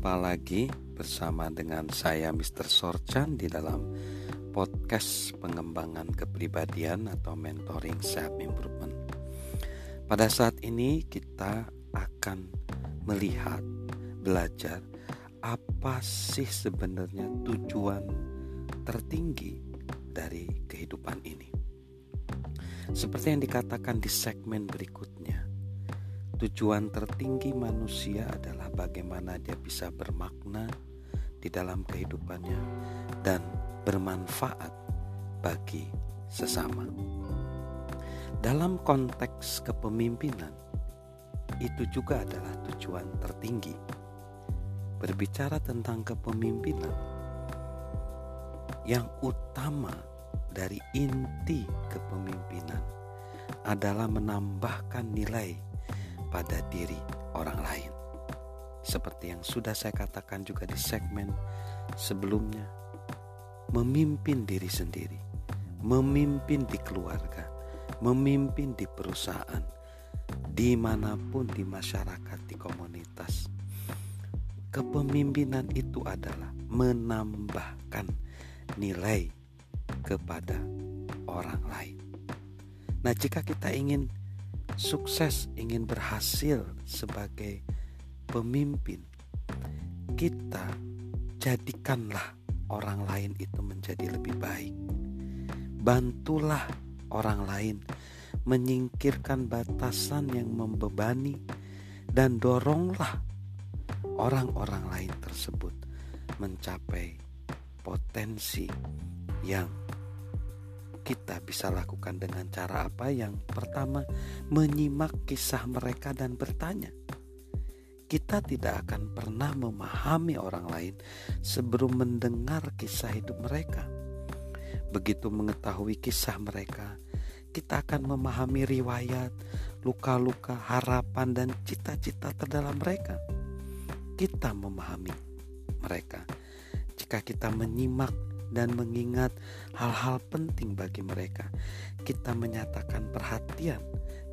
Berjumpa lagi bersama dengan saya Mr. Sorchan di dalam podcast pengembangan kepribadian atau mentoring self improvement. Pada saat ini kita akan melihat, belajar apa sih sebenarnya tujuan tertinggi dari kehidupan ini. Seperti yang dikatakan di segmen berikutnya, Tujuan tertinggi manusia adalah bagaimana dia bisa bermakna di dalam kehidupannya dan bermanfaat bagi sesama. Dalam konteks kepemimpinan, itu juga adalah tujuan tertinggi. Berbicara tentang kepemimpinan, yang utama dari inti kepemimpinan adalah menambahkan nilai pada diri orang lain. Seperti yang sudah saya katakan juga di segmen sebelumnya, memimpin diri sendiri, memimpin di keluarga, memimpin di perusahaan, di mana pun di masyarakat, di komunitas. Kepemimpinan itu adalah menambahkan nilai kepada orang lain. Nah, jika kita ingin sukses, ingin berhasil sebagai pemimpin, kita jadikanlah orang lain itu menjadi lebih baik. Bantulah orang lain menyingkirkan batasan yang membebani dan doronglah orang-orang lain tersebut mencapai potensi yang kita bisa lakukan dengan cara apa? Yang pertama, menyimak kisah mereka dan bertanya. Kita tidak akan pernah memahami orang lain sebelum mendengar kisah hidup mereka. Begitu mengetahui kisah mereka, kita akan memahami riwayat, luka-luka, harapan, dan cita-cita terdalam mereka. Kita memahami mereka jika kita menyimak dan mengingat hal-hal penting bagi mereka. Kita menyatakan perhatian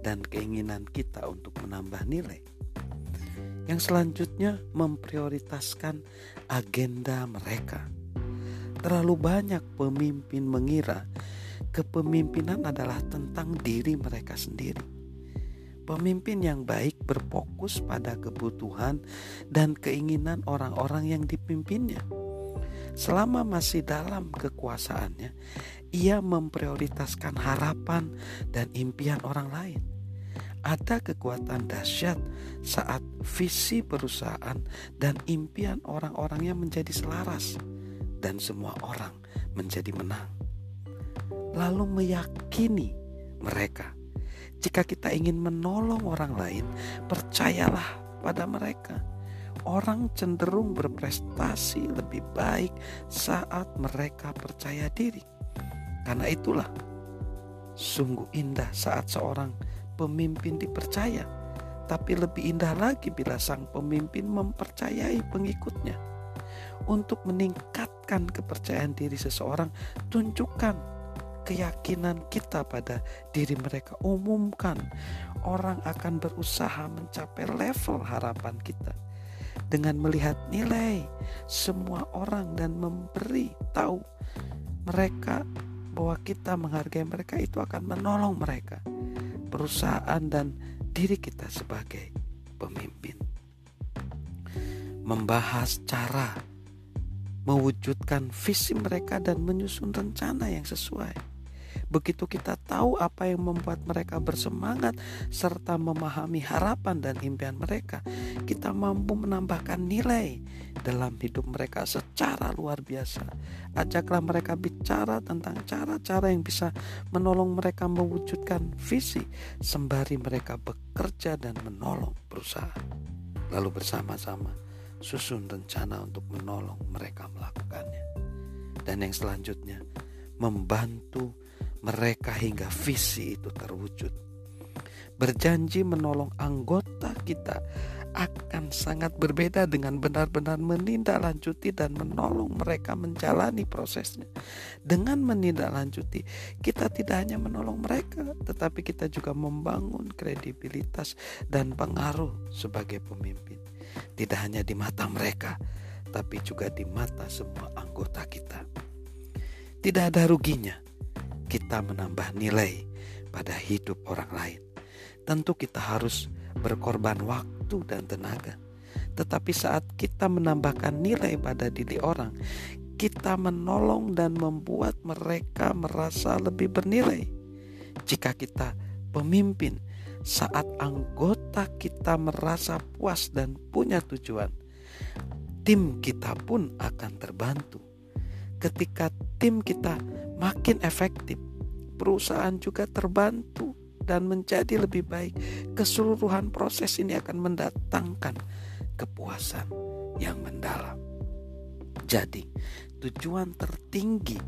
dan keinginan kita untuk menambah nilai. Yang selanjutnya memprioritaskan agenda mereka. Terlalu banyak pemimpin mengira kepemimpinan adalah tentang diri mereka sendiri. Pemimpin yang baik berfokus pada kebutuhan dan keinginan orang-orang yang dipimpinnya selama masih dalam kekuasaannya, ia memprioritaskan harapan dan impian orang lain. Ada kekuatan dahsyat saat visi perusahaan dan impian orang-orangnya menjadi selaras, dan semua orang menjadi menang. Lalu meyakini mereka, jika kita ingin menolong orang lain, percayalah pada mereka orang cenderung berprestasi lebih baik saat mereka percaya diri. Karena itulah sungguh indah saat seorang pemimpin dipercaya, tapi lebih indah lagi bila sang pemimpin mempercayai pengikutnya. Untuk meningkatkan kepercayaan diri seseorang, tunjukkan keyakinan kita pada diri mereka. Umumkan, orang akan berusaha mencapai level harapan kita dengan melihat nilai semua orang dan memberi tahu mereka bahwa kita menghargai mereka itu akan menolong mereka, perusahaan dan diri kita sebagai pemimpin. Membahas cara mewujudkan visi mereka dan menyusun rencana yang sesuai Begitu kita tahu apa yang membuat mereka bersemangat serta memahami harapan dan impian mereka, kita mampu menambahkan nilai dalam hidup mereka secara luar biasa. Ajaklah mereka bicara tentang cara-cara yang bisa menolong mereka mewujudkan visi sembari mereka bekerja dan menolong perusahaan. Lalu bersama-sama susun rencana untuk menolong mereka melakukannya. Dan yang selanjutnya, membantu mereka hingga visi itu terwujud. Berjanji menolong anggota kita akan sangat berbeda dengan benar-benar menindaklanjuti dan menolong mereka menjalani prosesnya. Dengan menindaklanjuti, kita tidak hanya menolong mereka, tetapi kita juga membangun kredibilitas dan pengaruh sebagai pemimpin. tidak hanya di mata mereka, tapi juga di mata semua anggota kita. Tidak ada ruginya kita menambah nilai pada hidup orang lain. Tentu kita harus berkorban waktu dan tenaga. Tetapi saat kita menambahkan nilai pada diri orang, kita menolong dan membuat mereka merasa lebih bernilai. Jika kita pemimpin, saat anggota kita merasa puas dan punya tujuan, tim kita pun akan terbantu. Ketika tim kita makin efektif, perusahaan juga terbantu dan menjadi lebih baik. Keseluruhan proses ini akan mendatangkan kepuasan yang mendalam. Jadi, tujuan tertinggi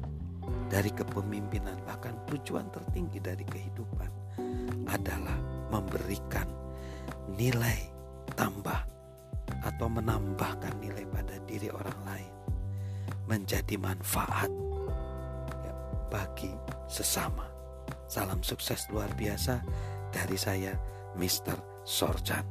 dari kepemimpinan, bahkan tujuan tertinggi dari kehidupan adalah memberikan nilai tambah atau menambahkan nilai pada diri orang lain, menjadi manfaat ya, bagi sesama. Salam sukses luar biasa dari saya, Mr. Sorjan.